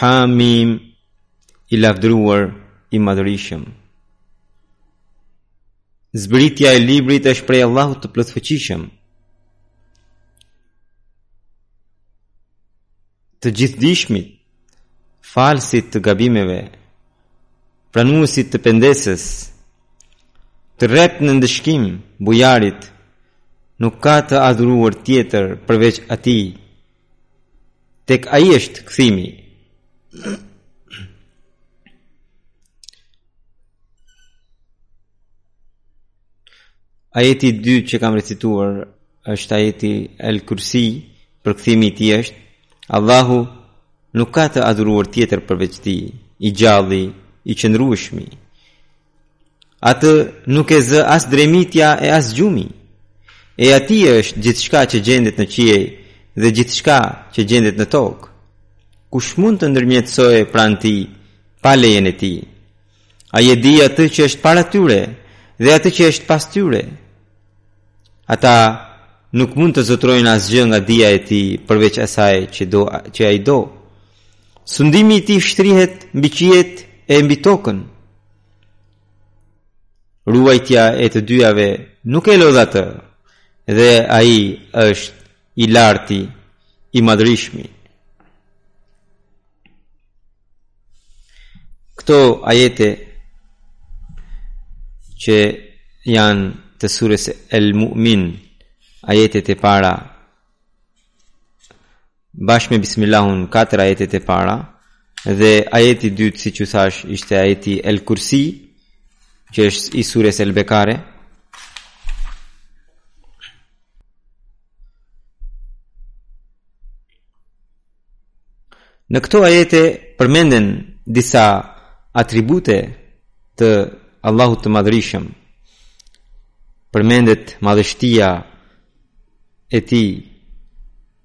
Hamim i lavdëruar i madhërishëm. Zbritja e librit është prej Allahut të plotfuqishëm. Të gjithdijshmit, falësit të gabimeve, pranuesit të pendesës, të rreptë në ndëshkim bujarit Nuk ka të adhuruar tjetër përveç Atij. Tek Ai është kthimi. Ajeti i dytë që kam recituar është ajeti El Kursi, përkthimi i tij është Allahu nuk ka të adhuruar tjetër përveç tij, i gjalli, i qëndrueshmi. Atë nuk e zë as dremitja e as gjumi. E atij është gjithçka që gjendet në qiej dhe gjithçka që gjendet në tokë. Kush mund të ndërmjetësojë pranë tij pa lejen e tij? Ai e di atë që është para tyre dhe atë që është pas tyre. Ata nuk mund të zotërojnë asgjë nga dija e tij përveç asaj që do që ai do. Sundimi i tij shtrihet mbi qiejt e mbi tokën. Ruajtja e të dyjave nuk e lodh atë, dhe ai është i larti, i madhërishmi. Këto ajete që janë të surës El Mu'min, ajetet e para bashkë me bismillahun katër ajetet e para dhe ajeti i dytë siç u thashë ishte ajeti El Kursi që është i surës El Bekare Në këto ajete përmenden disa atribute të Allahut të Madhërishëm. Përmendet madhështia e Tij,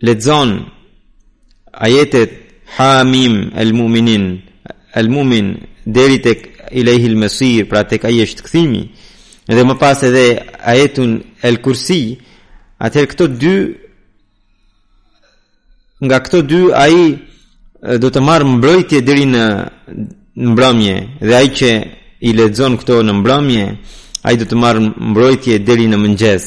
lexon ajetet Hamim el Muminin el Mumin deri tek Ilejhil Mesir, pra tek ai është kthimi, dhe më pas edhe ajetin el Kursi, atëherë këto dy nga këto dy ai do të marrë mbrojtje deri në mbrëmje dhe ai që i lexon këto në mbrëmje, ai do të marrë mbrojtje deri në mëngjes.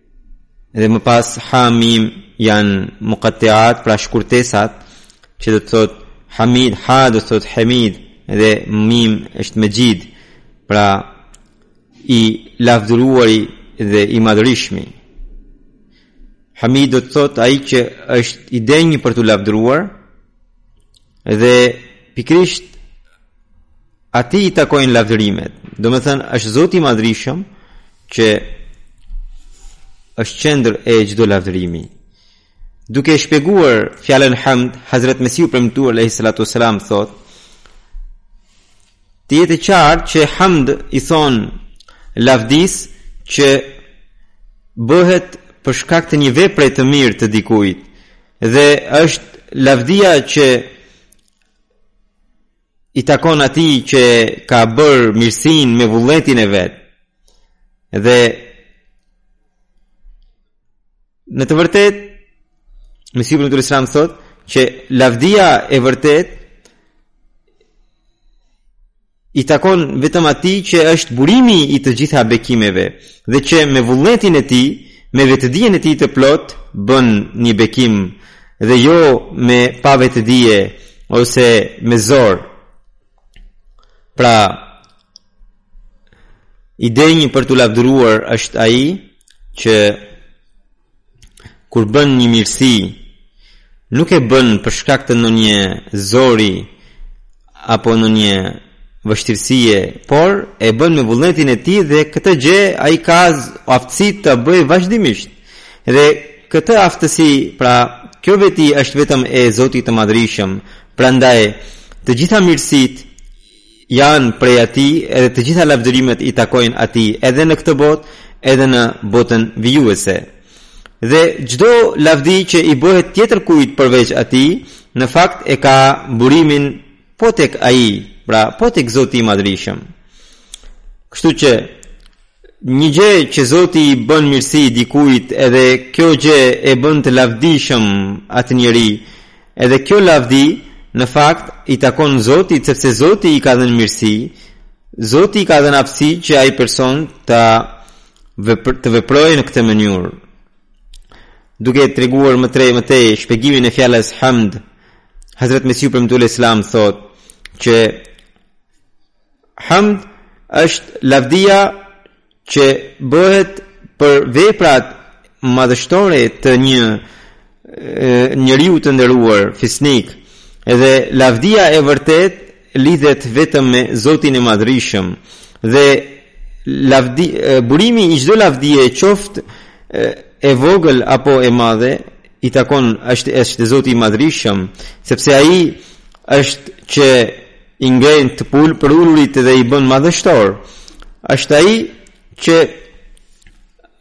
Dhe më pas Ha Mim janë muqattiat, pra shkurtesat, që do të thotë hamid, ha do të thotë hamid dhe mim është mexhid, pra i lavdëruari dhe i madhërishmi. Hamid do të thotë ai që është i denjë për t'u lavdëruar dhe pikërisht Atij i takojnë lavdërimet. Domethënë është Zoti i Madhërishëm që është qendër e çdo lavdërimi. Duke e shpjeguar fjalën hamd, Hazret Mesihu i Premtuar alejhi salatu ues-selam thotë: Të jetë qartë që hamd i thonë lavdisë që bëhet për shkak të një vepre të mirë të dikujt dhe është lavdia që i takon atij që ka bërë mirësinë me vullnetin e vet, dhe në të vërtetë, Mesihu i Premtuar alejhi selam thotë, që lavdia e vërtetë, i takon vetëm atij që është burimi i të gjitha bekimeve, dhe që me vullnetin e tij, me vetëdijen e tij të plotë, bën një bekim dhe jo me pavetëdije ose me zor pra i denjë për t'u lavdëruar është ai që kur bën një mirësi nuk e bën për shkak të ndonjë zori apo ndonjë vështirësie, por e bën me vullnetin e tij dhe këtë gjë ai ka aftësi të bëjë vazhdimisht. Dhe këtë aftësi, pra kjo veti është vetëm e Zotit të Madhërishëm. Prandaj të gjitha mirësitë janë prej atij edhe të gjitha lavdërimet i takojnë atij edhe në këtë botë edhe në botën vijuese. Dhe çdo lavdi që i bëhet tjetërkujt përveç Atij, në fakt e ka burimin po tek Ai, pra po tek Zoti i Madhërishëm. Kështu që një gjë që Zoti i bën mirësi dikujt, edhe kjo gjë e bën të lavdishëm atë njeri. Edhe kjo lavdi në fakt i takon Zotit, sepse Zoti i ka dhënë mirësi. Zoti i ka dhënë aftësi që ai person ta vepr të veprojë në këtë mënyrë. Duke treguar më tej më tej shpjegimin e fjalës hamd, Hazret Mesihu i Premtuar alejhi selam thotë që hamd është lavdia që bëhet për veprat madhështore të një njeriu të nderuar fisnik. Edhe lavdia e vërtetë lidhet vetëm me Zotin e Madhërishëm dhe lavdi, burimi i çdo lavdie qoftë e vogël apo e madhe i takon është është Zoti i Madhërishëm sepse ai është që i ngre të pul përulurit dhe i bën madhështorë është ai që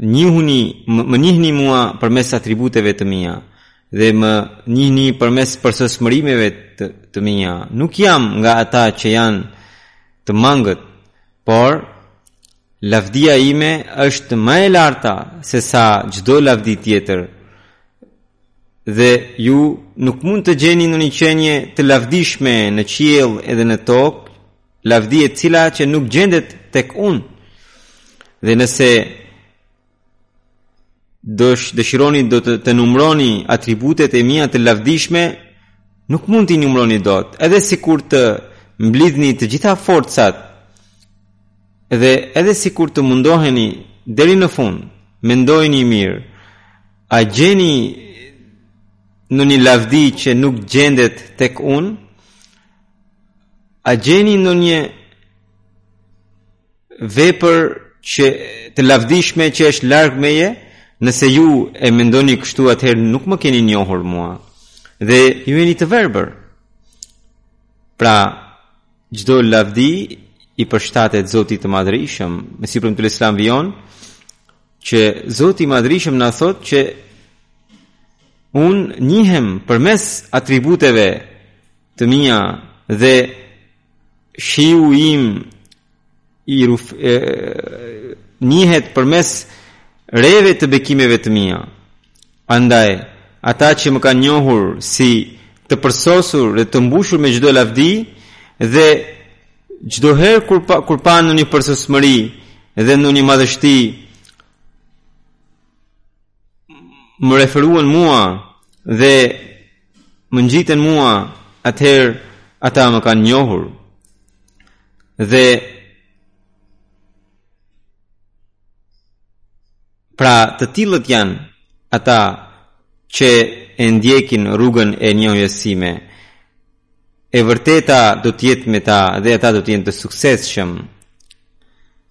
Njihuni, më, më njihni mua përmes atributeve të mia dhe më njihni përmes përsosmërive të, të mia. Nuk jam nga ata që janë të mangët, por lavdia ime është më e larta sesa çdo lavdi tjetër dhe ju nuk mund të gjeni ndonjë qenie të lavdishme në qiell edhe në tokë lavdi e cila që nuk gjendet tek unë dhe nëse dësh dëshironi do të të numroni atributet e mia të lavdishme nuk mund t'i numroni dot edhe sikur të mblidhni të gjitha forcat dhe edhe sikur të mundoheni deri në fund mendojeni mirë a gjeni ndonjë lavdi që nuk gjendet tek unë A gjeni ndonjë vepër që të lavdishme që është larg meje, nëse ju e mendoni kështu atëherë nuk më keni njohur mua dhe ju jeni të verbër. Pra, çdo lavdi i përshtatet Zotit të Madhërishëm, Mesihu i Premtuar alejhi selam vijon, që Zoti i Madhërishëm na thotë që unë njihem përmes atributeve të mia dhe shiu im i ruf, e, njihet përmes reve të bekimeve të mia. Andaj, ata që më kanë njohur si të përsosur dhe të mbushur me çdo lavdi dhe çdo herë kur, pa, kur panë ndonjë përsosmëri dhe ndonjë madhështi m'i referuan mua dhe m'i ngjitën mua, atëherë ata më kanë njohur. Dhe pra të tillët janë ata që e ndjekin rrugën e njohjes sime. E vërteta do të jetë me ta dhe ata do të jenë të suksesshëm.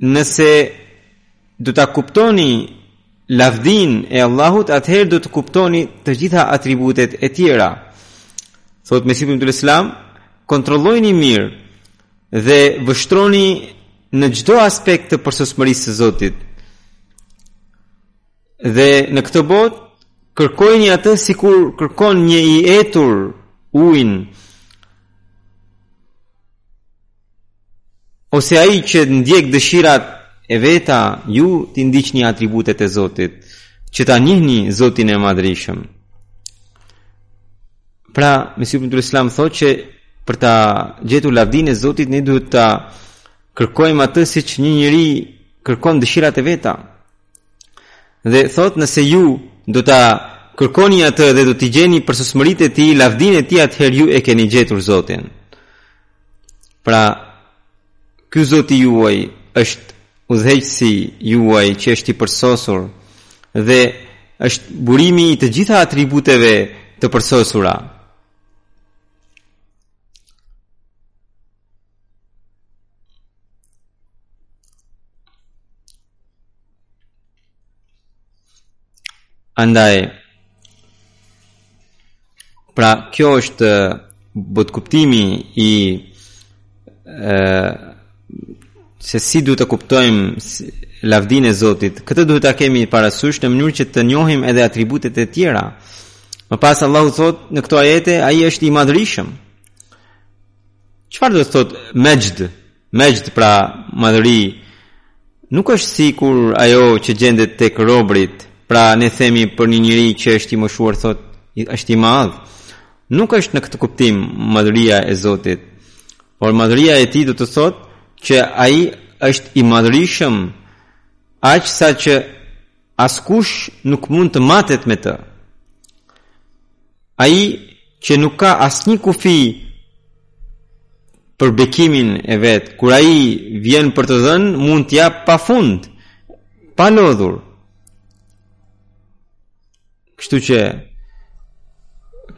Nëse do ta kuptoni lavdinë e Allahut, atëherë do të kuptoni të gjitha atributet e tjera. Thotë Mesihu alejhi selam, kontrollojeni mirë dhe vështroni në çdo aspekt të përsosmërisë së Zotit. Dhe në këtë botë kërkojeni atë sikur kërkon një i etur ujin Ose ai që ndjek dëshirat e veta, ju t'i ndiqni atributet e Zotit, që ta njihni Zotin e Madhërishëm. Pra, Mesihu alejhi selam thotë që për ta gjetur lavdinë e Zotit ne duhet ta kërkojmë atë siç një njeri kërkon dëshirat e veta. Dhe thotë nëse ju do ta kërkoni atë dhe do t'i gjeni përsosmëritë e tij, lavdinë e tij atëherë ju e keni gjetur Zotin. Pra, ky Zoti juaj është udhëheqësi juaj që është i përsosur dhe është burimi i të gjitha atributeve të përsosura. Andaj pra kjo është botëkuptimi i ë se si duhet ta kuptojmë lavdinë e Zotit. Këtë duhet ta kemi parasysh në mënyrë që të njohim edhe atributet e tjera. Më pas Allahu thotë në këto ajete ai është i madhërishëm. Çfarë do të thotë mexhd? Mexhd pra madhëri nuk është sikur ajo që gjendet tek robërit, pra ne themi për një njeri që është i moshuar thotë është i madh. Nuk është në këtë kuptim madhëria e Zotit. Por madhëria e tij do të thotë që ai është i madhërishëm aq saqë Askush nuk mund të matet me të. Ai që nuk ka asnjë kufi për bekimin e vet, kur ai vjen për të dhënë, mund të japë pa fund, pa lodhur. Kështu që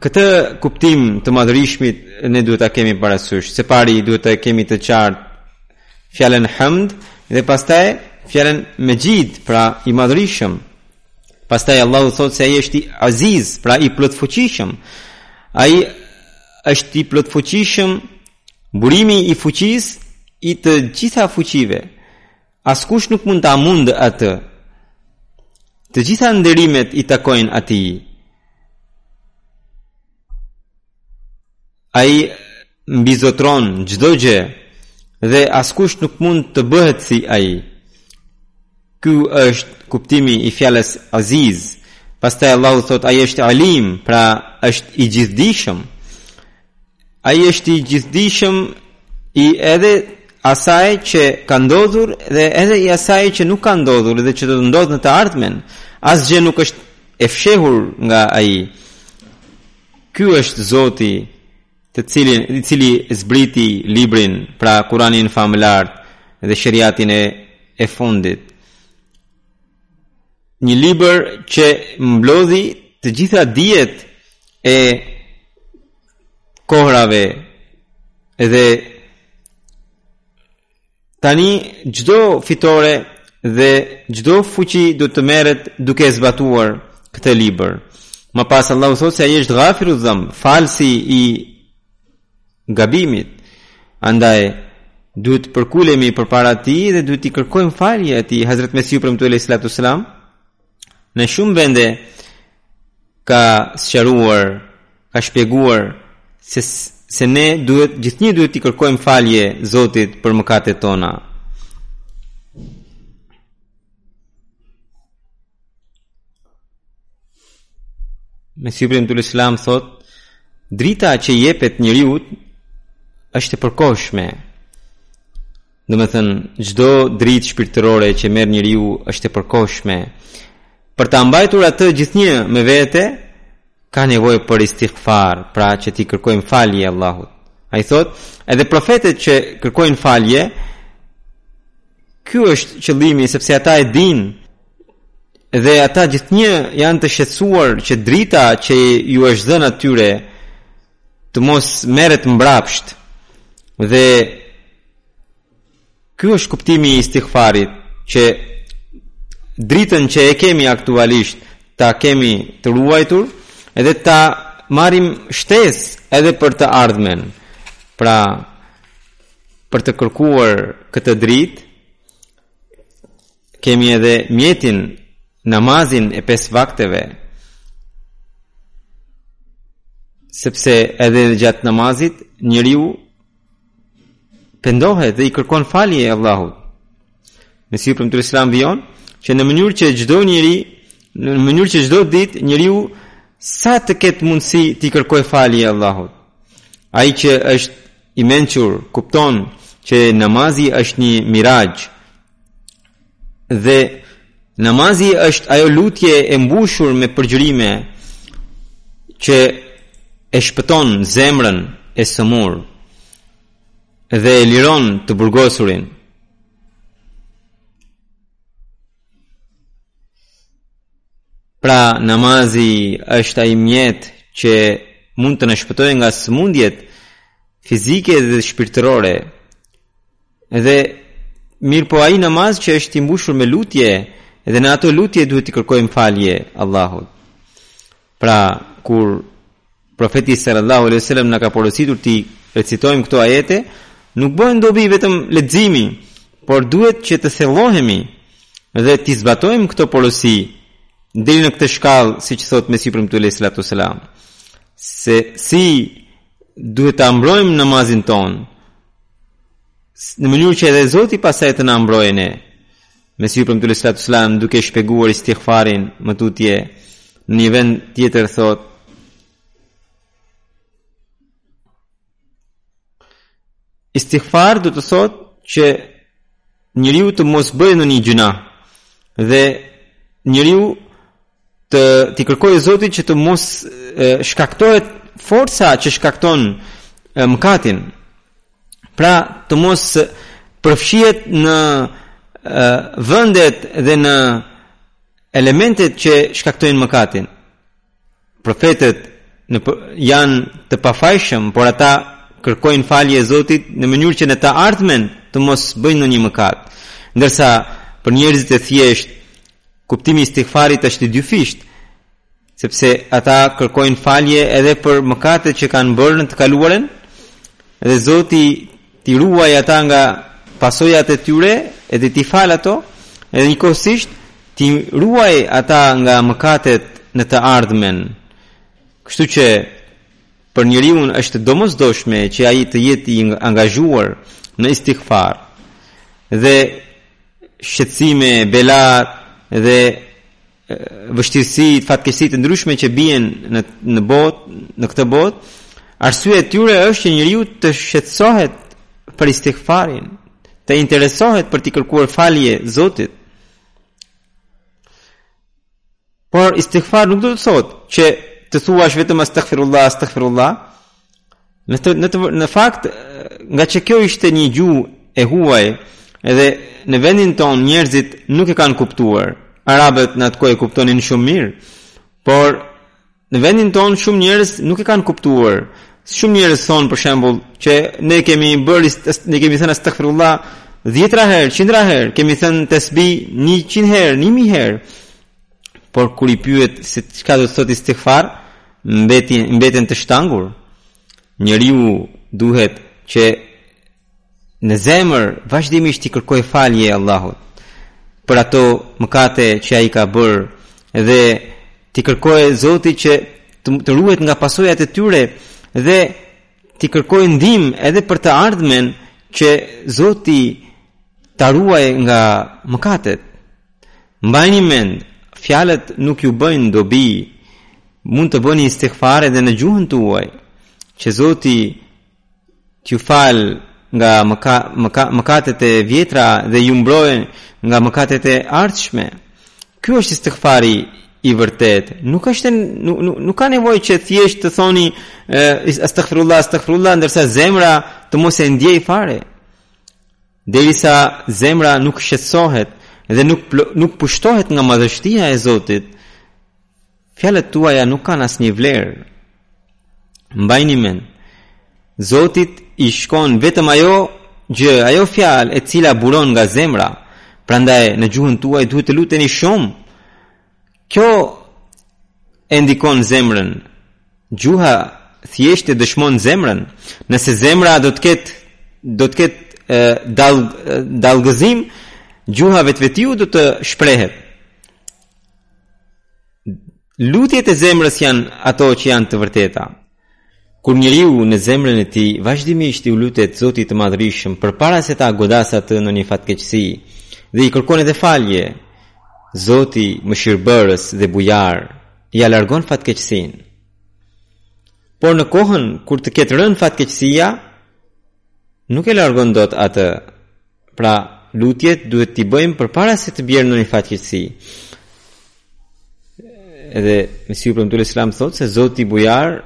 këtë kuptim të madhërishmit ne duhet ta kemi parasysh. Së pari duhet ta kemi të qartë fjalën hamd dhe pastaj fjalën mexhid, pra i madhërishëm. Pastaj Allahu thotë se ai është i aziz, pra i plotfuqishëm. Ai është i plotfuqishëm burimi i fuqisë i të gjitha fuqive. Askush nuk mund ta mundë atë. Të gjitha nderimet i takojnë atij. Ai mbizotron çdo gjë dhe askush nuk mund të bëhet si ai. Ky është kuptimi i fjalës Aziz. Pastaj Allahu thotë ai është Alim, pra është i gjithdijshëm. Ai është i gjithdijshëm i edhe asaj që ka ndodhur dhe edhe i asaj që nuk ka ndodhur dhe që do të ndodhë në të ardhmen. Asgjë nuk është e fshehur nga ai. Ky është Zoti të cilin i cili zbriti librin, pra Kur'anin famëlartë dhe sheriatin e fundit. Një libër që mblodhi të gjitha dijet e kohrave dhe tani çdo fitore dhe çdo fuqi do të merret duke e zbatuar këtë libër. Më pas Allahu thotë se ai është gafiru dhenb, falësi i gabimit. Andaj duhet të përkulemi përpara tij dhe duhet t'i kërkojmë falje atij. Hazret Mesihu i Premtuar alejhi salatu ues-selam në shumë vende ka sqaruar, ka shpjeguar se ne duhet gjithnjë duhet t'i kërkojmë falje Zotit për mëkatet tona. Mesihu i Premtuar alejhi selam thotë, drita që i jepet njeriut është e përkohshme. Domethënë, çdo dritë shpirtërore që merr njeriu është e përkohshme. Për ta mbajtur atë gjithnjë me vete, ka nevojë për istighfar, pra që t'i kërkojmë falje Allahut. Ai thotë, edhe profetët që kërkojnë falje, ky është qëllimi, sepse ata e dinë, dhe ata gjithnjë janë të shqetësuar që drita që ju është dhënë atyre të mos merret mbrapsht dhe ky është kuptimi i istighfarit që dritën që e kemi aktualisht ta kemi të ruajtur edhe ta marrim shtesë edhe për të ardhmen pra për të kërkuar këtë dritë Kemi edhe mjetin namazin e pesë vakteve sepse edhe gjatë namazit njeriu pendohet dhe i kërkon falje Allahut. Mesihu i Premtuar alejhi selam vijon, që në mënyrë që çdo njeri, në mënyrë që çdo ditë, njeriu sa të ketë mundësi t'i kërkojë falje Allahut. Ai që është i mençur, kupton që namazi është një miraxh, Dhe namazi është ajo lutje e mbushur me përgjërime që e shpëton zemrën e sëmur dhe e liron të burgosurin. Pra namazi është ai mjet që mund të na shpëtojë nga sëmundjet fizike dhe shpirtërore Dhe mirëpo ai namaz që është i mbushur me lutje dhe në ato lutje duhet t'i kërkojmë falje Allahut. Pra, kur profeti sallallahu alejhi ve sellem na ka porositur t'i recitojmë këto ajete, nuk bën dobi vetëm leximi, por duhet që të thellohemi dhe t'i zbatojmë këto porosi deri në këtë shkallë, siç thotë Mesihu i Premtuar alejhi salatu selam, se si duhet ta mbrojmë namazin tonë, në mënyrë që edhe Zoti pastaj të na mbrojë ne. Mesihu i Premtuar alejhi salatu selam duke shpjeguar istighfarin më tutje në një vend tjetër thotë istighfar do të thotë që njeriu të mos bëjë ndonjë gjynah dhe njeriu t'i kërkojë Zotit që të mos shkaktohet forca që shkakton mëkatin. Pra, të mos përfshihet në vendet dhe në elementet që shkaktojnë mëkatin. Profetët janë të pafajshëm, por ata i kërkojnë falje Zotit në mënyrë që në të ardhmen të mos bëjnë ndonjë mëkat. Ndërsa për njerëzit e thjeshtë Kuptimi i istighfarit është i dyfishtë, sepse ata kërkojnë falje edhe për mëkatet që kanë bërë në të kaluarën dhe Zoti t'i ruajë ata nga pasojat e tyre edhe t'i falë ato edhe njëkohësisht t'i ruajë ata nga mëkatet në të ardhmen. Kështu që për njeriun është e domosdoshme që ai të jetë i angazhuar në istighfar. Dhe shqetësime, belat dhe vështirësi, fatkeqësi të ndryshme që bien në në botë, në këtë botë, arsyeja e tyre është që njeriu të shqetësohet për istighfarin, të interesohet për t'i kërkuar falje Zotit. Por istighfar nuk do të thotë që të thuash vetëm astaghfirullah, astaghfirullah. Në të, në të, në fakt ngaqë kjo ishte një gjuhë e huaj, edhe në vendin tonë njerëzit nuk e kanë kuptuar. Arabët në atë kohë e kuptonin shumë mirë, por Në vendin tonë shumë njerëz nuk e kanë kuptuar. Shumë njerëz thonë për shembull që ne kemi bërë ne kemi thënë astaghfirullah dhjetëra herë, qindra herë, kemi thënë tesbih 100 herë, 1000 herë. Por kur i pyet se çka do të thotë istighfar, mbeti mbeten të shtangur. Njeriu duhet që në zemër vazhdimisht t'i kërkojë falje Allahut për ato mëkate që ai ka bërë dhe t'i kërkojë Zotit që të ruhet nga pasojat e tyre dhe t'i kërkojë ndihmë edhe për të ardhmen që Zoti ta ruajë nga mëkatet. Mbajni mend, fjalët nuk ju bëjnë dobi. Mund të bëni istighfar edhe në gjuhën tuaj, që Zoti t'ju falë nga mëka, mëka, mëkatet e vjetra dhe ju mbrojë nga mëkatet e ardhshme. Ky është istighfari i vërtetë. Nuk është nuk, nuk, nuk ka nevojë që thjesht të thoni astaghfirullah astaghfirullah ndërsa zemra të mos e ndjejë fare. Derisa zemra nuk shqetësohet dhe nuk nuk pushtohet nga madhështia e Zotit, Fjalët tuaja nuk kanë asnjë vlerë. Mbajni mend. Zotit i shkon vetëm ajo gjë, ajo fjalë e cila buron nga zemra. Prandaj në gjuhën tuaj duhet të luteni shumë. Kjo e ndikon zemrën. Gjuha thjesht e dëshmon zemrën. Nëse zemra do të ketë do të ketë dal dallgëzim, gjuha vetvetiu do të shprehet. Lutjet e zemrës janë ato që janë të vërteta. Kur njeriu në zemrën e tij vazhdimisht i lutet Zotit të Madhërishëm përpara se ta godasë atë ndonjë fatkeqësi dhe i kërkon edhe falje, Zoti mëshirëbërës dhe bujar ia largon fatkeqësinë. Por në kohën kur të ketë rënë fatkeqësia, nuk e largon dot atë Pra, lutjet duhet t'i bëjmë përpara se të bjerë ndonjë fatkeqësi. Edhe Mesihu i Premtuar alejhi selam thotë se Zoti bujar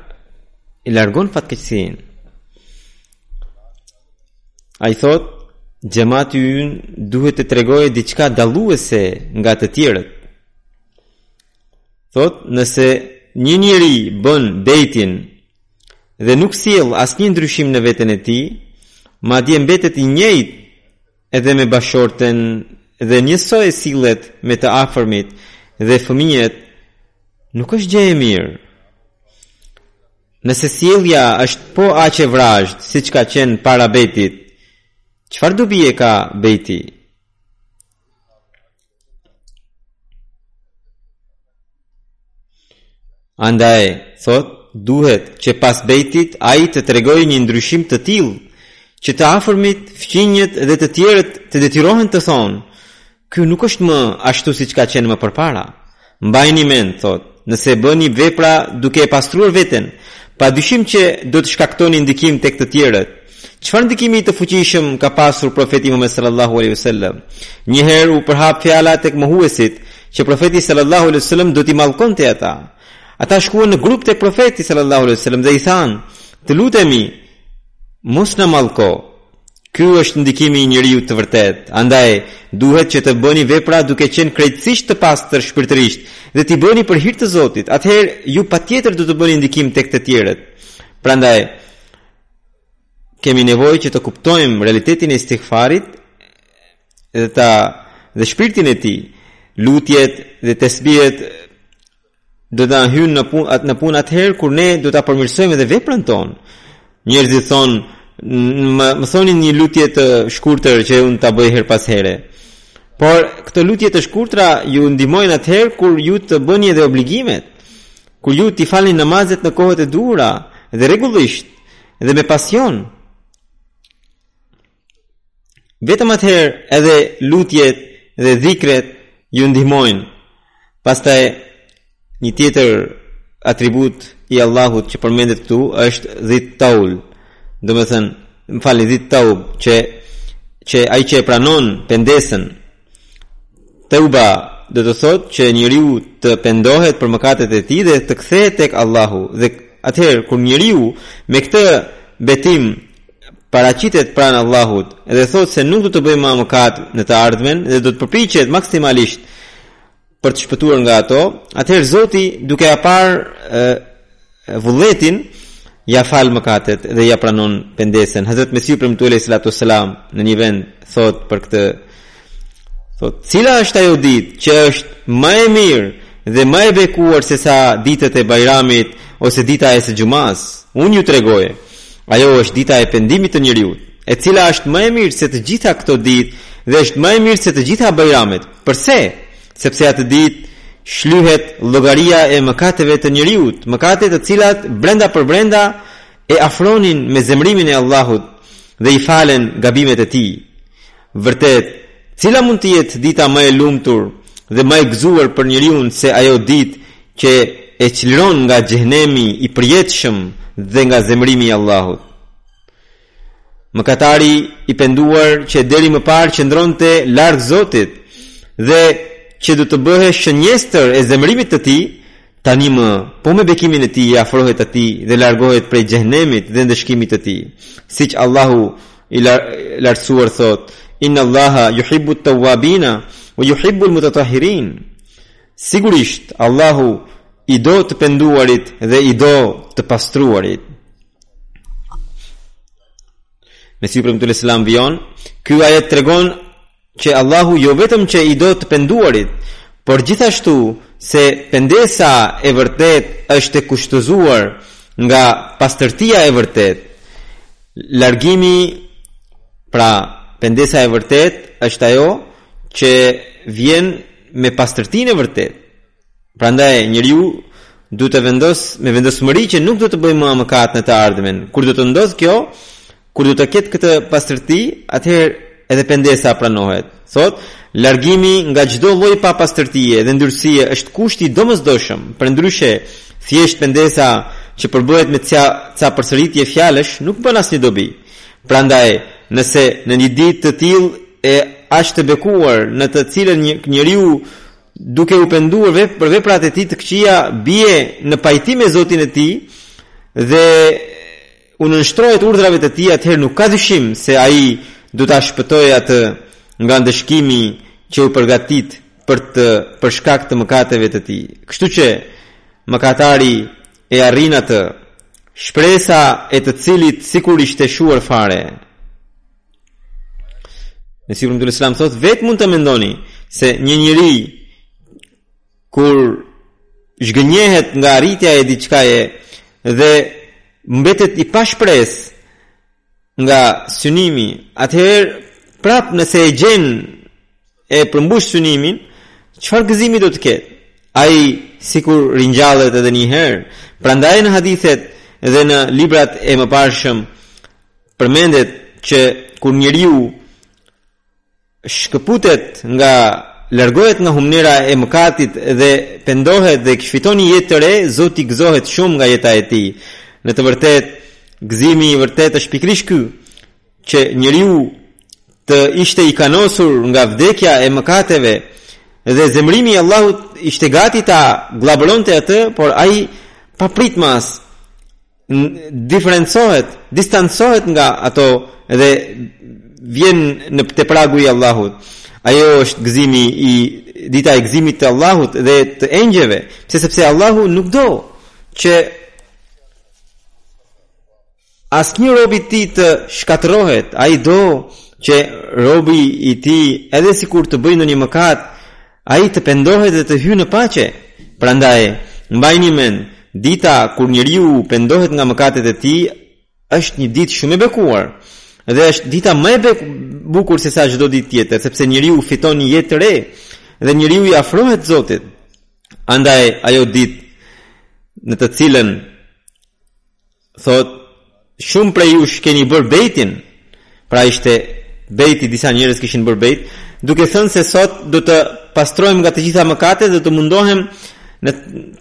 i largon fatkeqësinë. Ai thotë Xhemati ynë duhet të tregojë diçka dalluese nga të tjerët. Thotë, nëse një njeri bën bejtin dhe nuk sjell asnjë ndryshim në veten e tij, madje mbetet i njëjtë edhe me bashkëshorten dhe njësoj sillet me të afërmit dhe fëmijët, nuk është gjë e mirë. Nëse sjellja është po aq e vrazhd siç ka qenë para bejtit, çfarë dobie ka bejti? Andaj, thotë, duhet që pas bejtit ai të tregojë një ndryshim të tillë, që të afërmit, fqinjët dhe të tjerët të detyrohen të thonë, kjo nuk është më ashtu siç ka qenë më përpara. Mbajeni mend, thotë, nëse bëni vepra duke e pastruar veten, pa dyshim që do të shkaktoni ndikim tek të tjerët. Çfarë ndikimi të fuqishëm ka pasur profeti Muhammed sallallahu alaihi wasallam? Një herë u përhap fjala tek mohuesit që profeti sallallahu alaihi wasallam do t'i mallkonte ata. Ata shkuan në grup tek profeti sallallahu alaihi wasallam dhe i thanë: "Të lutemi, mos na mallko." Ky është ndikimi i njeriut të vërtetë. Andaj, duhet që të bëni vepra duke qenë krejtësisht të pastër shpirtërisht dhe t'i bëni për hir të Zotit, atëherë ju patjetër do të bëni ndikim tek të tjerët. Prandaj, kemi nevojë që të kuptojmë realitetin e istighfarit dhe ta dhe shpirtin e tij, lutjet dhe tesbihet do të hyjnë në punë atë në punë atëherë kur ne do ta përmirësojmë edhe veprën tonë. Njerëzit thonë më, më thoni një lutje të shkurtër që unë ta bëj herë pas here. Por këto lutje të shkurtra ju ndihmojnë atëherë kur ju të bëni edhe obligimet, kur ju t'i falni namazet në kohët e duhura dhe rregullisht dhe me pasion. Vetëm atëherë edhe lutjet dhe dhikret ju ndihmojnë. Pastaj një tjetër atribut i Allahut që përmendet këtu është dhit taul. Do të thotë, më falni dhit taub që që ai që e pranon pendesën Teuba do të thotë që njeriu të pendohet për mëkatet e tij dhe të kthehet tek Allahu dhe atëherë kur njeriu me këtë betim paraqitet pranë Allahut dhe thotë se nuk do të bëjë më mëkat në të ardhmen dhe do të përpiqet maksimalisht për të shpëtuar nga ato, atëherë Zoti duke ia parë vullnetin ia fal mëkatet dhe ia pranon pendesën. Hazrat Mesihu i Premtuar alejhi salatu wasalam në një vend thotë për këtë thotë cila është ajo ditë që është më e mirë dhe më e bekuar sesa ditët e Bajramit ose dita e së Xhumasë. Unë ju tregoj. Ajo është dita e pendimit të njeriut, e cila është më e mirë se të gjitha këto ditë dhe është më e mirë se të gjitha Bajramet. Përse? Sepse atë ditë shlyhet llogaria e mëkateve të njeriut, mëkate të cilat brenda për brenda e afronin me zemrimin e Allahut dhe i falen gabimet e tij. Vërtet, cila mund të jetë dita më e lumtur dhe më e gëzuar për njeriun se ajo ditë që e çliron nga xhehenemi i përjetshëm dhe nga zemrimi i Allahut. Mëkatari i penduar që deri më parë qëndronte larg Zotit dhe që do të bëhej shënjestër e zemërimit të tij, tani më po me bekimin e tij i afrohet atij dhe largohet prej xhehenemit dhe ndëshkimit të tij. Siç Allahu i lartësuar thotë: Inna Allaha yuhibbu at-tawwabina wa yuhibbu al-mutatahhirin. Sigurisht Allahu i do të penduarit dhe i do të pastruarit. Mesihu i Premtuar alejhi selam vijon, ky ajet tregon që Allahu jo vetëm që i do të penduarit, por gjithashtu se pendesa e vërtetë është e kushtëzuar nga pastërtia e vërtetë. Largimi, pra pendesa e vërtetë, është ajo që vjen me pastërtinë e vërtetë. Prandaj njeriu duhet të vendosë me vendosmëri që nuk do të bëjë më mëkat në të ardhmen. Kur do të ndodhë kjo, kur do të ketë këtë pastërti, atëherë edhe pendesa pranohet. Thotë, largimi nga çdo lloj papastërtie dhe ndyrësie është kushti i domosdoshëm. Përndryshe, thjesht pendesa që përbëhet me ca ca përsëritje fjalësh nuk bën asnjë dobi. Prandaj, nëse në një ditë të tillë e aq të bekuar në të cilën një njeriu duke u penduar për veprat e tij të këqija, bie në pajtim me Zotin e tij dhe u nënshtrohet urdhrave të tij, atëherë nuk ka dyshim se ai do ta shpëtojë atë nga ndëshkimi që u përgatit për të për shkak të mëkateve të tij. Kështu që mëkatari e arrin atë shpresa e të cilit sikur ishte shuar fare. Mesihu i Premtuar alejhi selam thotë, vetë mund të mendoni se një njeri kur zhgënjehet nga arritja e diçkaje dhe mbetet i pashpresë nga synimi, atëherë prapë nëse e gjen e përmbush synimin, çfarë gëzimi do të ketë? Ai sikur ringjallet edhe një herë. Prandaj në hadithet dhe në librat e mëparshëm Përmendet që kur njeriu shkëputet nga largohet nga humnera e mëkatit dhe pendohet dhe fiton një jetë të re, Zoti gëzohet shumë nga jeta e tij. Në të vërtetë, gëzimi i vërtetë është pikërisht ky, që njeriu të ishte i kanosur nga vdekja e mëkateve dhe zemrimi i Allahut ishte gati ta gllabëronte atë, por ai papritmas diferencohet, distancohet nga ato dhe vjen në te pragu i Allahut. Ajo është gëzimi i dita e gëzimit të Allahut dhe të engjëjve, pse sepse Allahu nuk do që asnjë rob i tij të shkatërrohet, ai do që robi i tij edhe sikur të bëjë ndonjë mëkat, Ai të pendohet dhe të hyjë në paqe. Prandaj, mbajini mend, dita kur njeriu pendohet nga mëkatet e tij është një ditë shumë e bekuar dhe është dita më e bukur sesa çdo ditë tjetër, sepse njeriu fiton një jetë të re dhe njeriu i afrohet Zotit. Andaj ajo ditë në të cilën Thotë, shumë prej jush keni bërë bejtin, pra ishte bejti, disa njerëz kishin bërë bejt, duke thënë se sot do të pastrohem nga të gjitha mëkatet dhe do të mundohem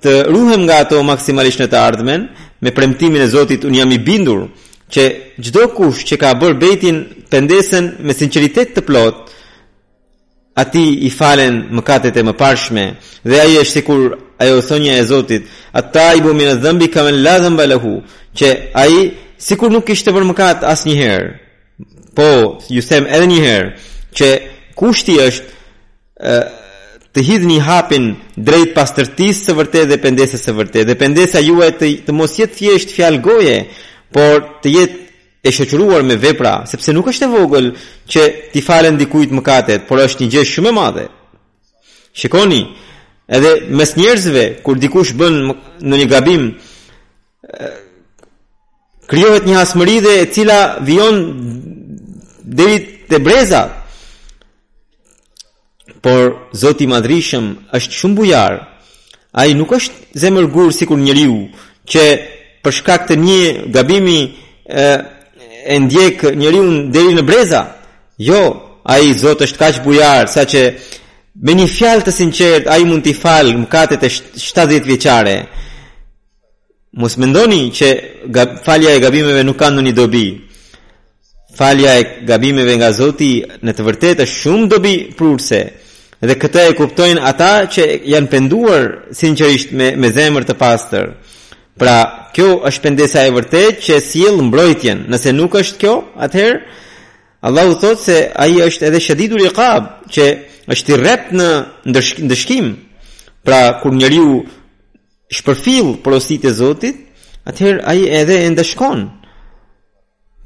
të ruhem nga ato maksimalisht në të ardhmen, me premtimin e Zotit unë jam i bindur që çdokush që ka bërë bejtin pendesën me sinqeritet të plotë, Atij i falen mëkatet e mëparshme, dhe ai është sikur ajo thënia e Zotit, At-taibu min adh-dhanbi kaman la dhanba lahu, që ai sikur nuk kishte bërë mëkat asnjëherë. Po, ju them edhe një herë që kushti është e, të hidhni hapin drejt pastërtisë së vërtetë dhe pendesës së vërtetë. Dhe pendesa juaj të, të mos jetë thjesht fjalë goje, por të jetë e shoqëruar me vepra, sepse nuk është e vogël që t'i falen dikujt mëkatet, por është një gjë shumë e madhe. Shikoni, edhe mes njerëzve kur dikush bën ndonjë gabim krijohet një hasmëri dhe e cila vijon deri te breza. Por Zoti i Madhrishëm është shumë bujar. Ai nuk është zemërgur sikur njeriu që për shkak të një gabimi e, e ndjek njeriun deri në breza. Jo, ai Zot është kaq bujar saqë me një fjalë të sinqertë ai mund t'i falë mëkatet e 70 vjeçare. Mos mendoni që falja e gabimeve nuk ka ndonjë dobi. Falja e gabimeve nga Zoti në të vërtetë është shumë dobiprurëse dhe këtë e kuptojnë ata që janë penduar sinqerisht me me zemër të pastër. Pra, kjo është pendesa e vërtetë që sjell mbrojtjen. Nëse nuk është kjo, atëherë Allahu thotë se ai është edhe shadidul iqab, që është i rreptë në ndëshkim. Pra, kur njeriu shpërfill porositë e Zotit, atëherë ai edhe e ndëshkon.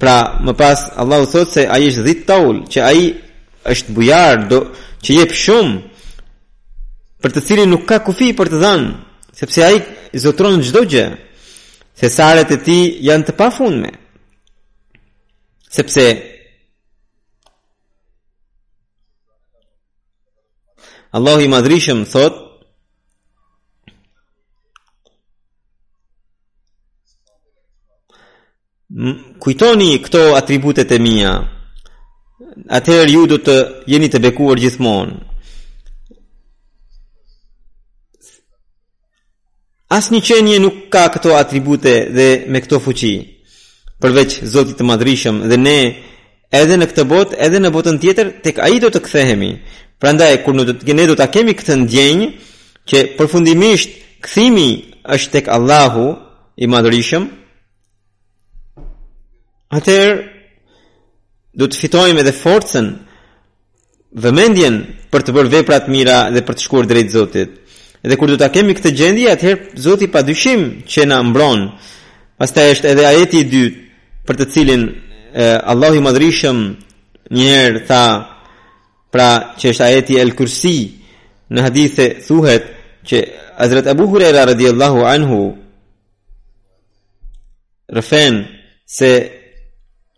Pra, më pas Allahu thotë se ai është dhit taul, që ai është bujar do që jep shumë për të cilin nuk ka kufi për të dhënë, sepse ai zotëron çdo gjë. Thesaret e tij janë të pafundme. Sepse Allahu i madhërishëm thotë kujtoni këto atributet e mia, atëherë ju do të jeni të bekuar gjithmonë. Asnjë qenie nuk ka këto atribute dhe me këto fuqi, përveç Zotit të Madhërishëm dhe ne edhe në këtë botë, edhe në botën tjetër, tek ai do të kthehemi. Prandaj kur ne do të ne do ta kemi këtë ndjenjë që përfundimisht kthimi është tek Allahu i Madhërishëm, Atëherë do të fitojmë edhe forcën, vëmendjen për të bërë vepra të mira dhe për të shkuar drejt Zotit. Dhe kur do ta kemi këtë gjendje, atëherë Zoti pa dyshim që na mbron. Pastaj është edhe ajeti i dytë për të cilin e, Allahu i Madhërishëm një herë tha pra që është ajeti El Kursi në hadithe thuhet që Hazrat Abu Huraira radhiyallahu anhu Rrëfen se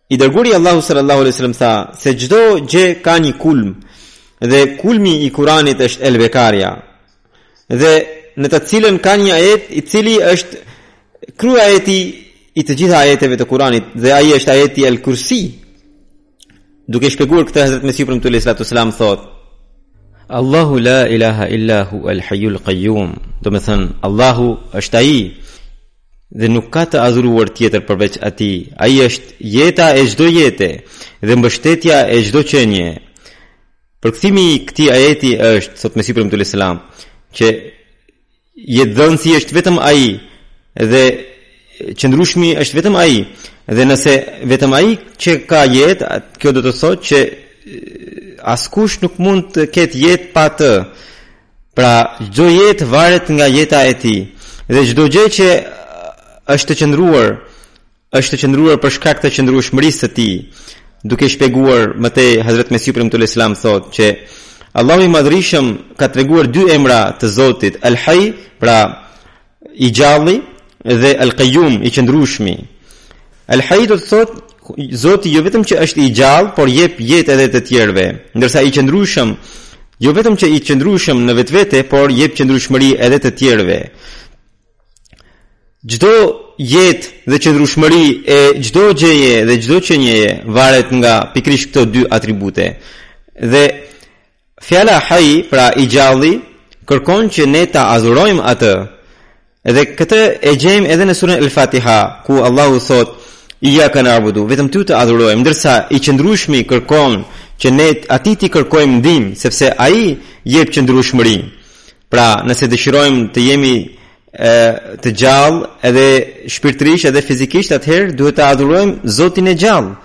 i Dërguari i Allahut sallallahu alaihi wasallam tha se çdo gjë ka një kulm dhe kulmi i Kuranit është El Bekare dhe në të cilën ka një ajet i cili është kryeajeti i të gjitha ajeteve të Kuranit dhe ai është ajeti El Kursi Duke shpjeguar këtë Hazrat Mesihu i Premtuar Alayhi Salatu Selam thotë: Allahu la ilaha illa hu al hayyul qayyum. Domethënë Allahu është ai dhe nuk ka të adhuruar tjetër përveç Atij. Ai është jeta e çdo jete dhe mbështetja e çdo qenieje. Përkthimi i këtij ajeti është, thotë Mesihu i Premtuar Alayhi Salam, që Jetëdhënësi është vetëm ai dhe i qëndrueshmi është vetëm ai dhe nëse vetëm ai që ka jetë, kjo do të thotë që askush nuk mund të ketë jetë pa të. Pra, çdo jetë varet nga jeta e tij dhe çdo gjë që është e qëndruar është e qëndruar për shkak të qëndrueshmërisë së tij, duke shpjeguar më tej Hazrat Mesihu i Premtuar alayhi selam thotë që Allahu i Madhërishëm ka treguar dy emra të Zotit, El Hayy, pra i gjalli dhe El Qayyum, i qëndrueshmi. El Hayy do të thotë Zoti jo vetëm që është i gjallë, por jep jetë edhe të tjerëve, ndërsa i qëndrueshëm jo vetëm që i qëndrueshëm në vetvete, por jep qëndrueshmëri edhe të tjerëve. Çdo jetë dhe qëndrueshmëri e çdo gjëje dhe çdo qenieje varet nga pikërisht këto dy atribute. Dhe fjala Hayy, pra i gjalli, kërkon që ne ta adhurojmë atë. Dhe këtë e gjejmë edhe në surën Al-Fatiha, ku Allahu thotë: "Ijaka nabudu", vetëm ty të adhurojmë, ndërsa i qëndrueshmi kërkon që ne atij t'i kërkojmë ndihmë, sepse ai jep qëndrueshmëri. Pra, nëse dëshirojmë të jemi e, të gjallë edhe shpirtërisht edhe fizikisht, atëherë duhet të adhurojmë Zotin e gjallë.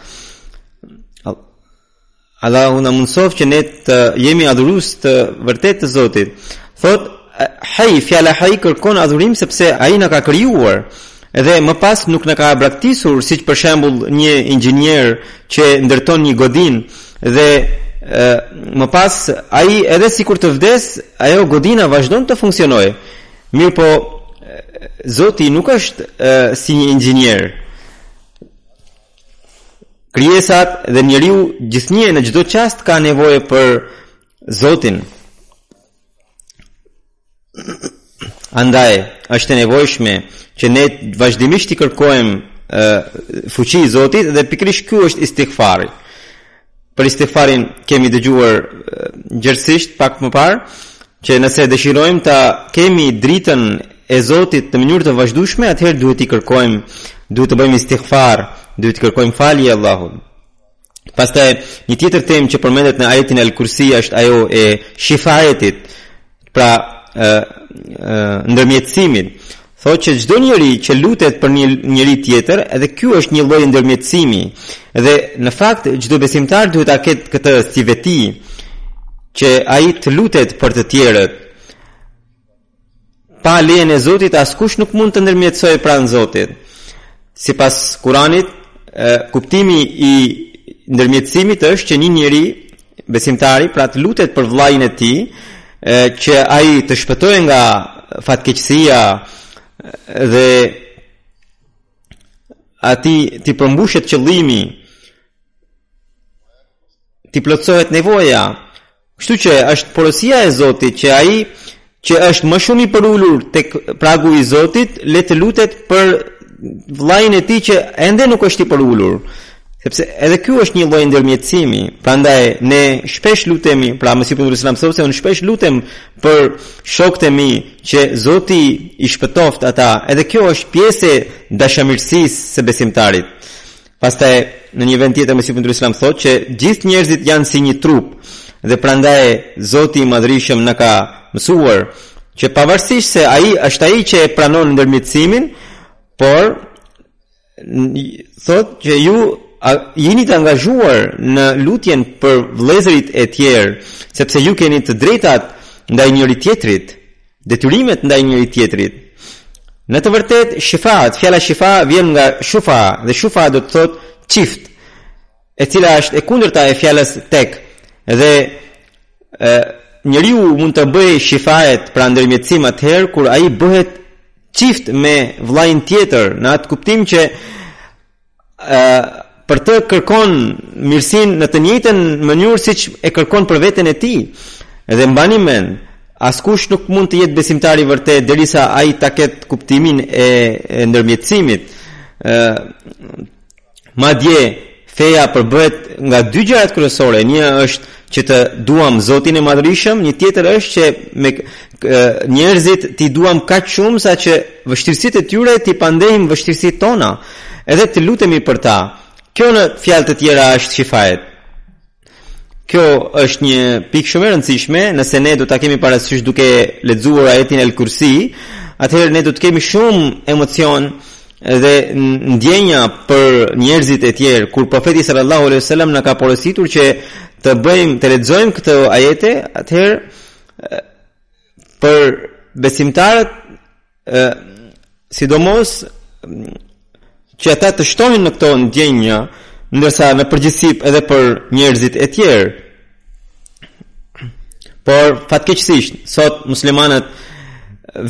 Allahu na mundësoftë që ne të jemi adhurues të vërtetë të Zotit. Thotë, Hayy, fjala Hayy kërkon adhurim sepse ai na ka krijuar. Dhe më pas nuk na ka braktisur, siç për shembull një inxhinier që ndërton një godinë dhe më pas ai edhe sikur të vdes, ajo godina vazhdon të funksionojë. Mirëpo Zoti nuk është si një inxhinier. Krijesat dhe njeriu gjithnjë në çdo çast ka nevojë për Zotin. Andaj, është e nevojshme që ne vazhdimisht t'i kërkojmë fuqi Zotit dhe pikërisht ky është istighfari. Për istighfarin kemi dëgjuar gjerësisht pak më parë që nëse dëshirojmë ta kemi dritën e Zotit në mënyrë të vazhdueshme, atëherë duhet t'i kërkojmë, duhet të bëjmë istighfar, duhet t'i kërkojmë falje Allahut. Pastaj një tjetër temë që përmendet në ajetin El Kursi është ajo e shefaatit, pra ë ndërmjetësimit. Thotë që çdo njeri që lutet për një njeri tjetër, edhe ky është një lloj ndërmjetësimi. Dhe në fakt çdo besimtar duhet ta ketë këtë si veti që ai të lutet për të tjerët. Pa lejen e Zotit askush nuk mund të ndërmjetësojë pranë Zotit. Sipas Kuranit, kuptimi i ndërmjetësimit është që një njeri besimtari pra të lutet për vëllain e tij që ai të shpëtojë nga fatkeqësia dhe atij t'i përmbushet qëllimi t'i plotësohet nevoja. Kështu që është porosia e Zotit që ai që është më shumë i përulur tek pragu i Zotit, le të lutet për vëllain e tij që ende nuk është i përulur. Sepse edhe ky është një lloj ndërmjetësimi. Prandaj ne shpesh lutemi, pra Mesihu i Premtuar alejhi selam thotë se unë shpesh lutem për shokët e mi që Zoti i shpëtoftë ata. Edhe kjo është pjesë e dashamirësisë së besimtarit. Pastaj në një vend tjetër Mesihu i Premtuar alejhi selam thotë që gjithë njerëzit janë si një trup dhe prandaj Zoti i Madhërishëm na ka mësuar që pavarësisht se ai është ai që e pranon ndërmjetësimin, por thotë që ju a jeni të angazhuar në lutjen për vëllezërit e tjerë, sepse ju keni të drejtat ndaj njëri tjetrit. detyrimet ndaj njëri tjetrit. Në të vërtetë, shifaat, fjala shifa vjen nga shufa dhe shufa do të thotë çift, e cila është e kundërta e fjalës tek. Dhe ë njeriu mund të bëjë shifaet pra ndërmjetësim atëherë kur ai bëhet çift me vllain tjetër, në atë kuptim që ë për të kërkon mirësinë në të njëjtën mënyrë siç e kërkon për veten e tij. Dhe mbani mend, askush nuk mund të jetë besimtar i vërtetë derisa ai ta ketë kuptimin e, e ndërmjetësimit. ë Madje feja përbëhet nga dy gjërat kryesore. Një është që të duam Zotin e Madhërishëm, një tjetër është që me njerëzit t'i duam kaq shumë saqë vështirësitë e tyre t'i pandehim vështirësitë tona edhe të lutemi për ta kjo në fjalë të tjera është shifaet kjo është një pikë shumë e rëndësishme nëse ne do ta kemi parasysh duke lexuar ajetin el kursi atëherë ne do të kemi shumë emocion dhe ndjenja për njerëzit e tjerë kur profeti sallallahu alejhi wasallam na ka porositur që të bëjmë të lexojmë këto ajete atëherë për besimtarët sidomos që ata të shtohen në këto ndjenja ndërsa në përgjithësi edhe për njerëzit e tjerë por fatkeqësisht sot muslimanët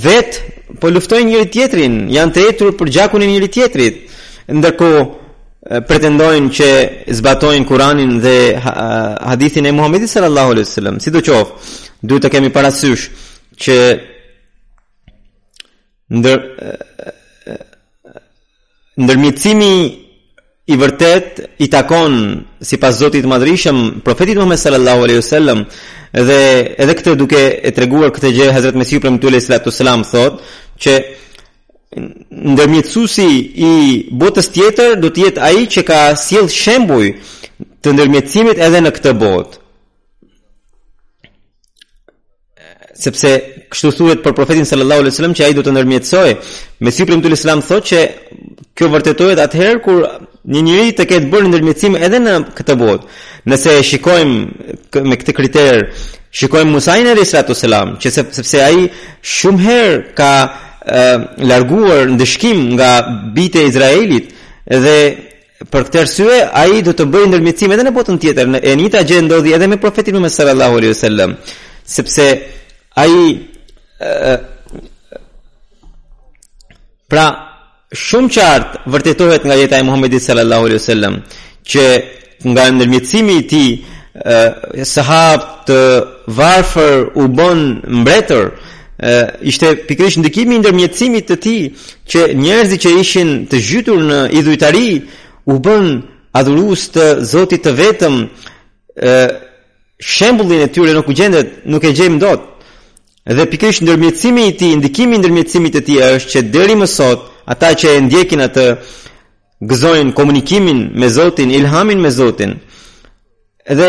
vetë po luftojnë njëri tjetrin janë të etur për gjakun e njëri tjetrit ndërkohë pretendojnë që zbatojnë Kur'anin dhe hadithin e Muhamedit sallallahu alaihi wasallam. Sidoqoftë, duhet të kemi parasysh që ndër ndërmjetësimi i vërtetë i takon sipas Zotit të Madhërishëm profetit Muhammed sallallahu alaihi wasallam dhe edhe këtë duke e treguar këtë gjë Hazrat Mesihu i Premtuar alaihi salatu wasalam thotë që ndërmjetësusi i botës tjetër do të jetë ai që ka sjellë shembuj të ndërmjetësimit edhe në këtë botë. Sepse kështu thuhet për profetin sallallahu alajhi wasallam që ai do të ndërmjetësojë. Mesihu i Premtuar alajhi salam thotë që kjo vërtetohet atëherë kur një njeri të ketë bërë ndërmjetësim edhe në këtë botë. Nëse e shikojmë me këtë kriter, shikojmë Musain alayhi salatu selam, që sepse ai shumë herë ka e, larguar ndëshkim nga bijtë e Izraelit dhe për këtë arsye ai do të bëjë ndërmjetësim edhe në botën tjetër. E njëjta gjë ndodhi edhe me profetin Muhammed sallallahu alaihi wasallam, sepse ai pra Shumë qartë vërtetohet nga jeta e Muhamedit sallallahu alaihi wasallam që nga ndërmjetësimi i tij sahabë të varfër u bënë mbretër ishte pikërisht ndikimi i ndërmjetësimit të tij që njerëzit që ishin të zhytur në idhujtari u bënë adhurues të Zotit të vetëm shembullin e tyre nuk u gjendet nuk e gjejmë dot Dhe pikërisht ndërmjetësimi i tij, ndikimi i ndërmjetësimit të tij është që deri më sot ata që e ndjekin atë gëzojnë komunikimin me Zotin, ilhamin me Zotin. Dhe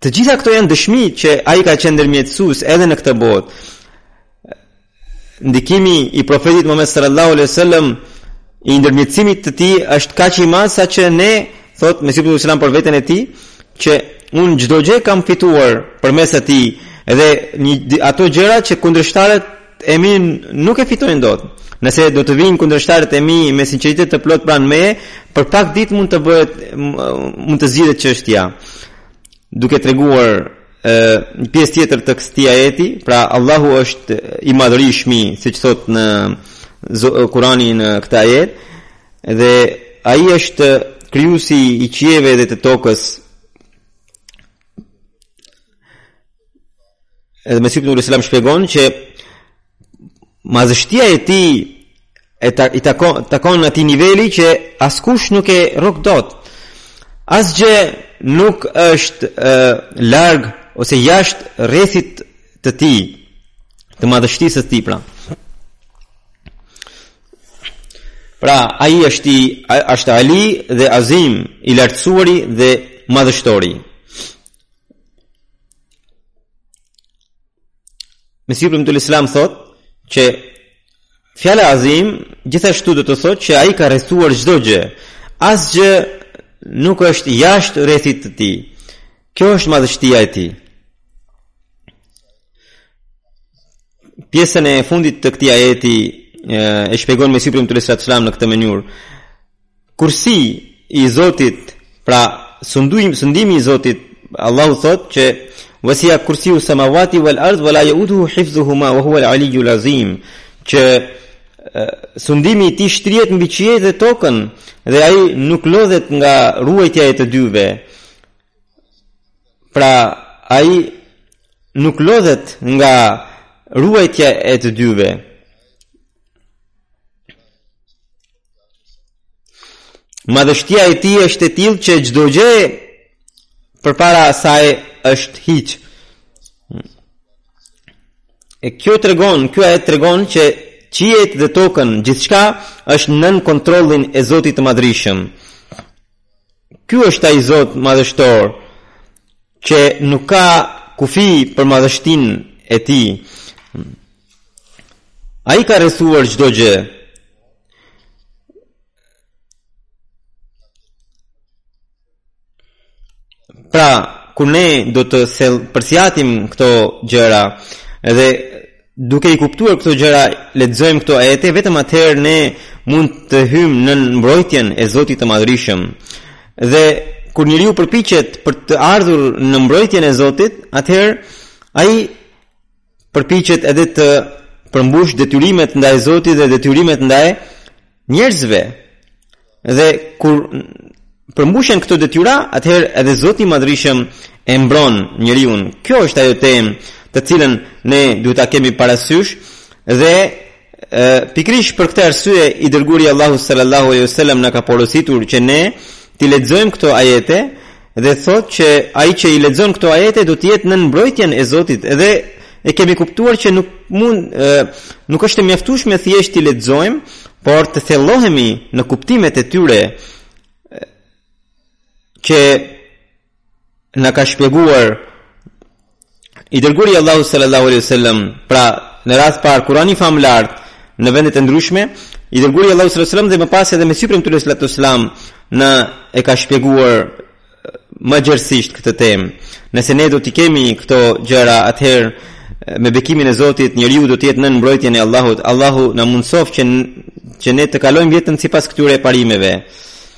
të gjitha këto janë dëshmi që ai ka qenë ndërmjetësues edhe në këtë botë. Ndikimi i profetit Muhammed sallallahu alaihi wasallam i ndërmjetësimit të tij është kaq i madh saqë ne Thotë Mesihu i Premtuar alayhi selam për veten e tij që unë çdo gjë kam fituar përmes atij dhe një, ato gjëra që kundërshtarët e mi nuk e fitojnë dot. Nëse do të vijnë kundërshtarët e mi me sinqeritet të plotë pranë meje, për pak ditë mund të bëhet mund të zgjidhet çështja. Duke treguar një pjesë tjetër të këtij ajeti, pra Allahu është i madhërishmi, siç thotë në Kurani në këtë ajet, dhe ai është krijuesi i qiejve dhe të tokës. Edhe Mesihu i Premtuar alayhi selam shpjegon që Madhështia e tij e ta, i takon, takon atij niveli që askush nuk e rrok dot. Asgjë nuk është e, larg ose jashtë rrethit të tij, të madhështisë së tij pra. Pra, ai është, është Ali dhe Azim i lartësuari dhe madhështori. Mesihu i Premtuar alayhi selam thotë që fjala azim gjithashtu do të thotë që ai ka rrethuar çdo gjë. Asgjë nuk është jashtë rrethit të tij. Kjo është madhështia e tij. Pjesën e fundit të këtij ajeti e shpjegon Mesihu i Premtuar alayhi salatu selam në këtë mënyrë. Kursi i Zotit, pra sundimi i Zotit, Allahu thotë që Wasi'a kursiu samawati wal ard wala yauduhu hifzuhuma wa huwa al aliyyul azim që sundimi i tij shtrihet mbi qiejt dhe tokën dhe ai nuk lodhet nga ruajtja e të dyve. Pra ai nuk lodhet nga ruajtja e të dyve. Madhështia e tij është e tillë që çdo gjë përpara asaj është hiç. E kjo tregon, ky ajet tregon që qiejt dhe tokën gjithçka është nën kontrollin e Zotit të Madhërishëm. Ky është ai Zot madhështor që nuk ka kufi për madhështinë e tij. Ai ka rrethuar çdo gjë. Pra, kur ne do të sel, përsiatim këto gjëra, edhe Duke i kuptuar këto gjëra, lexojmë këto ajete, vetëm atëherë ne mund të hyjmë në mbrojtjen e Zotit të Madhërishëm. Dhe kur njeriu përpiqet për të ardhur në mbrojtjen e Zotit, atëherë ai përpiqet edhe të përmbush detyrimet ndaj Zotit dhe detyrimet ndaj njerëzve dhe kur përmbushen këto detyra, atëherë edhe Zoti i Madhërishëm e mbron njeriun. Kjo është ajo temë të cilën ne duhet ta kemi parasysh dhe pikërisht për këtë arsye i dërguari i Allahut sallallahu alaihi wasallam na ka porositur që ne t'i lexojmë këto ajete Dhe thotë që ai që i lexon këto ajete do të jetë nën mbrojtjen e Zotit dhe e kemi kuptuar që nuk mund e, nuk është e mjaftueshme thjesht t'i lexojmë, por të thellohemi në kuptimet e tyre që na ka shpjeguar I dërguari i Allahut sallallahu alaihi wasallam, pra në radhë të parë Kurani famëlartë në vendet e ndryshme, i dërguari i Allahut sallallahu alaihi wasallam dhe më pas edhe Mesihu i Premtuar alaihi salatu wasallam na e ka shpjeguar më gjerësisht këtë temë. Nëse ne do t'i kemi këto gjëra, atëherë me bekimin e Zotit, njeriu do të jetë nën mbrojtjen e Allahut. Allahu na mundësoftë që ne të kalojmë jetën sipas këtyre parimeve.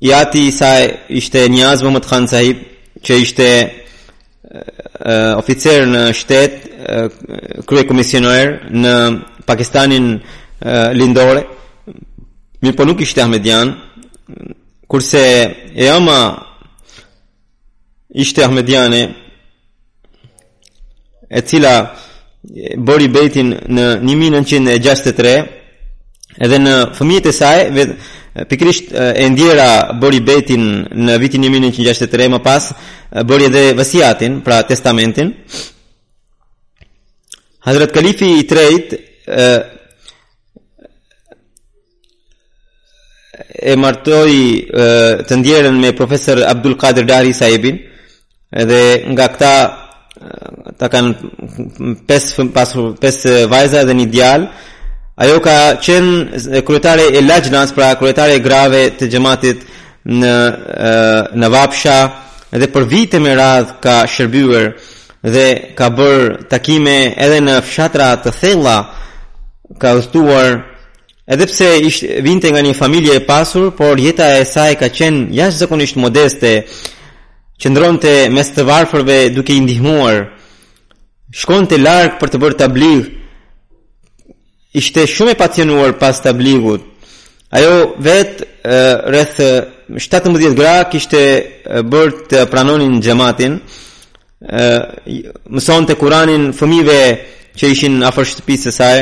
I ati i saj ishte Njaz Muhammad Khan Sahib, që ishte oficer në shtet, kryekomisioner në Pakistanin lindor, mirëpo nuk ishte Ahmedian, kurse e ëma ishte Ahmediane, e cila bëri bejtin në 1963 edhe në fëmijët e saj pikërisht e ndjera bëri bejtin në vitin 1963 më pas bëri edhe vasiatin pra testamentin Hazrat Kalifi i tretë e martoi të ndjerën me profesor Abdul Qadir Dari Saibin dhe nga këta ta kanë pesë fëm pas pesë vajza dhe një djalë. Ajo ka qenë kryetare e Lajnas, pra kryetare e grave të xhamatit në Navapsha dhe për vite me radhë ka shërbyer dhe ka bërë takime edhe në fshatra të thella ka udhëtuar Edhe pse ishte vinte nga një familje e pasur, por jeta e saj ka qenë jashtëzakonisht modeste. Qëndronte mes të varfërve duke i ndihmuar. Shkonte larg për të bërë tabligh. Ishte shumë e pasionuar pas tabligut. Ajo vetë rreth 17 gra kishte bërë të pranonin xhamatin. Mësonte Kur'anin fëmijëve që ishin afër shtëpisë së saj.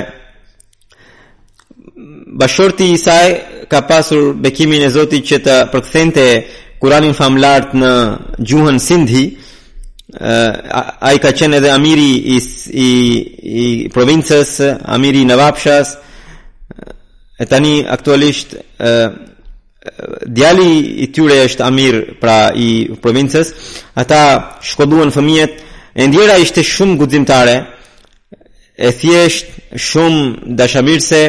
Bashkëshorti i saj ka pasur bekimin e Zotit që të përkthente Kur'anin famëlartë në gjuhën Sindhi, ai ka qenë edhe amiri i, i, i provincës, amiri i Navapshas, e tani aktualisht e, djali i tyre është amir pra i provincës, ata shkolluan fëmijët, e ndjera ishte shumë guximtare, e thjeshtë shumë dashamirëse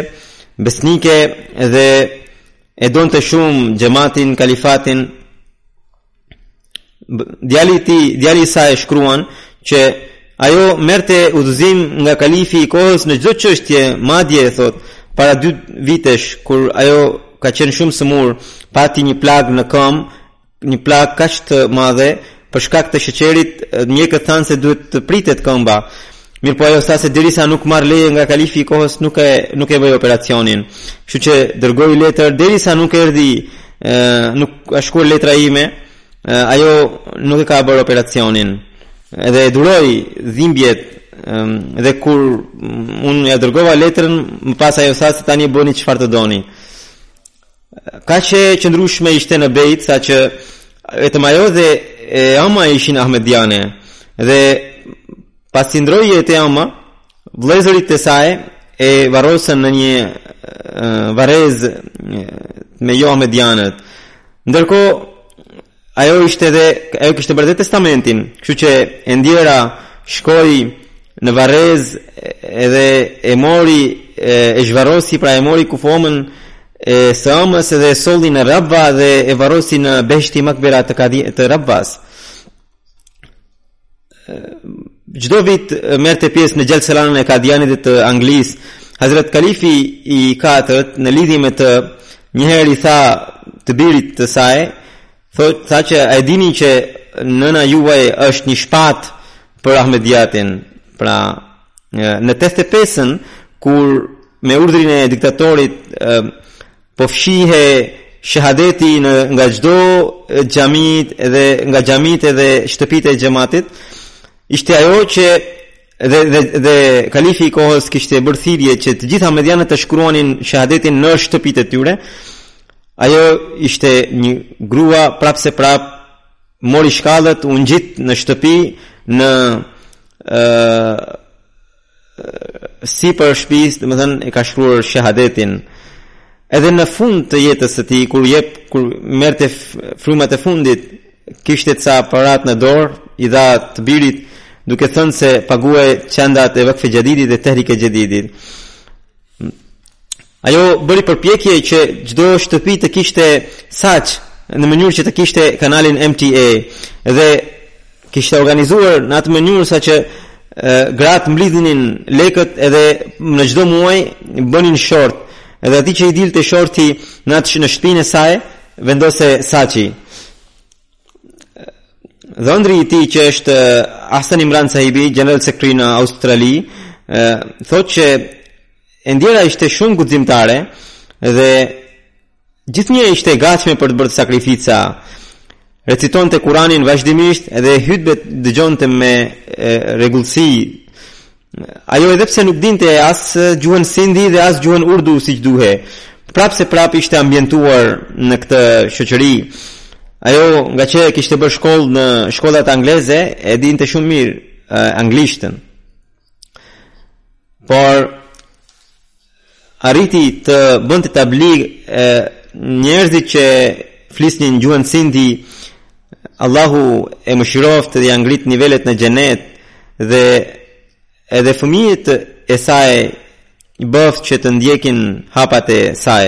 besnike dhe e donte shumë xhamatin, kalifatin djali i tij, djali i saj shkruan që ajo merrte udhëzim nga kalifi i kohës në çdo çështje madje ai thotë para dy vitesh kur ajo ka qenë shumë sëmurë pati një plagë në këmbë Një plagë kaq të madhe për shkak të sheqerit, mjekët thanë se duhet të pritet këmba. Mirëpo ajo tha se derisa nuk marr leje nga kalifi i kohës nuk e nuk e bëj operacionin. Kështu që dërgoi letër derisa nuk erdhi nuk ka shkuar letra ime, ajo nuk e ka bërë operacionin. Edhe e duroi dhimbjet dhe kur unë ia dërgova letrën, më pas ajo tha se tani bëni çfarë të doni. Kaq e qëndrueshme ishte në bejt, saqë vetëm ajo dhe e ëma ishin Ahmediane, dhe pasi ndërroi jetë e ëma, vëllezërit e saj e varrosën në një varrezë me jo Ahmedianët. Ndërkohë, Ajo ishte dhe ajo kishte bërë dhe testamentin, kështu që e ndjera shkoi në varrezë edhe e mori e, e zhvarrosi pra e mori kufomën e së ëmës dhe e solli në Rabva dhe e varrosi në Behshti Makbera të, të Rabvas. Çdo vit merrte pjesë në Xhelsa Salanën e Kadianit dhe të Anglisë, Hazret Kalifi i katërt në lidhje me të njëherë i tha të birit të saj, thot, tha që a e dini që nëna juaj është një shpatë për Ahmediatin, pra në 85-ën, kur me urdhrin e diktatorit Po fshihej shahadeti në nga çdo xhamitë dhe nga xhamitë edhe shtëpitë e xhamatit ishte ajo që dhe dhe dhe kalifi i kohës kishte bërë thirrje që të gjithë ahmedianët të shkruanin shahadetin në shtëpitë e tyre ajo ishte një grua prapëseprapë mori shkallët u ngjit në shtëpi në ë sipër shpisë, domethënë, e ka shkruar shahadetin, edhe në fund të jetës së tij, kur jep, kur merrte frymat e fundit, kishte ca para në dorë, i dha të birit, duke thënë se paguaj çandat e vakfe xhadidit dhe tehrike xhadidit. Ajo bëri përpjekje që çdo shtëpi të kishte saç në mënyrë që të kishte kanalin MTA dhe kishte organizuar në atë mënyrë saqë gratë mblidhnin lekët edhe në çdo muaj bënin short edhe atij që i dilte shorti në atë në shpinë e saj vendosej saçi dhëndri i tij që është Ahsan Imran Sahibi General Secretary në Australi thotë që E ndjera ishte shumë guximtare dhe gjithnjë ishte e gatshme për të bërë sakrifica. Recitonte Kur'anin vazhdimisht dhe hutbet dëgjonte me rregullsi. Ajo edhe pse nuk dinte as gjuhën sindi dhe as gjuhën urdu siç duhe, prapëseprapë ishte ambientuar në këtë shoqëri. Ajo ngaqë kishte bërë shkollë në shkollat angleze, e dinte shumë mirë anglishten. Por arriti të bënte tablig njerëzit që flisnin gjuhën sindi Allahu e mëshiroftë dhe ia ngrittë nivelet në xhenet dhe edhe fëmijët e saj bëftë që të ndjekin hapat e saj.